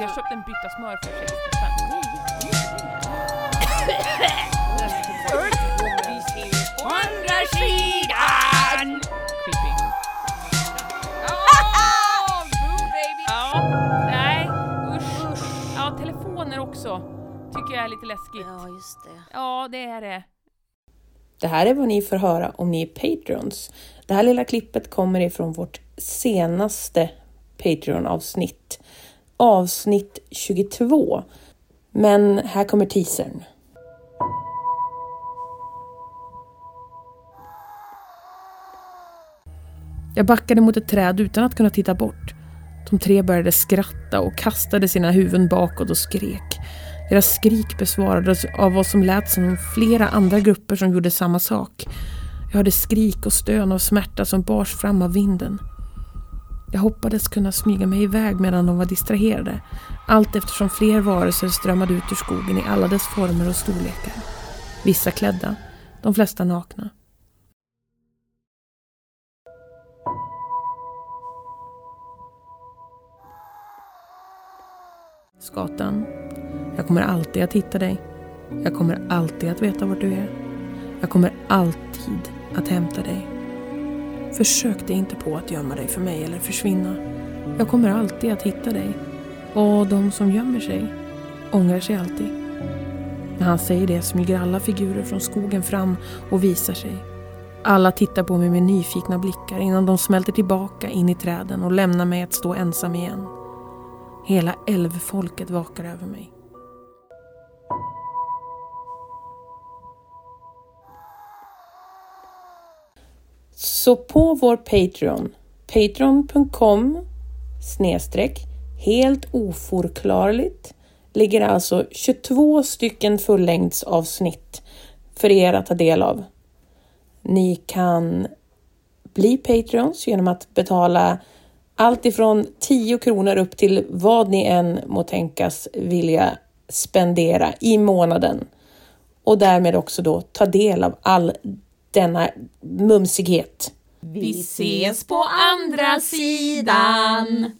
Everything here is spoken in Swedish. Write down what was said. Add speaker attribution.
Speaker 1: Jag köpte en bytta smör för 60 spänn.
Speaker 2: Andra sidan!
Speaker 1: Creepy.
Speaker 2: Boo baby!
Speaker 1: Ja, nej, usch. Ja, telefoner också. Tycker jag är lite läskigt.
Speaker 2: Ja, just det.
Speaker 1: Ja, det är det.
Speaker 3: Det här är vad ni får höra om ni är Patreons. Det här lilla klippet kommer ifrån vårt senaste Patreon-avsnitt. Avsnitt 22. Men här kommer teasern. Jag backade mot ett träd utan att kunna titta bort. De tre började skratta och kastade sina huvuden bakåt och skrek. Deras skrik besvarades av vad som lät som flera andra grupper som gjorde samma sak. Jag hörde skrik och stön av smärta som bars fram av vinden. Jag hoppades kunna smyga mig iväg medan de var distraherade, allt eftersom fler varelser strömmade ut ur skogen i alla dess former och storlekar. Vissa klädda, de flesta nakna. Skatan, jag kommer alltid att hitta dig. Jag kommer alltid att veta var du är. Jag kommer alltid att hämta dig. Försök dig inte på att gömma dig för mig eller försvinna. Jag kommer alltid att hitta dig. Och de som gömmer sig ångrar sig alltid. När han säger det smyger alla figurer från skogen fram och visar sig. Alla tittar på mig med nyfikna blickar innan de smälter tillbaka in i träden och lämnar mig att stå ensam igen. Hela älvfolket vakar över mig. Så på vår Patreon, patreon.com snedstreck helt oförklarligt ligger alltså 22 stycken fullängdsavsnitt för er att ta del av. Ni kan bli Patreons genom att betala allt ifrån 10 kronor upp till vad ni än må tänkas vilja spendera i månaden och därmed också då ta del av all denna mumsighet.
Speaker 2: Vi ses på andra sidan!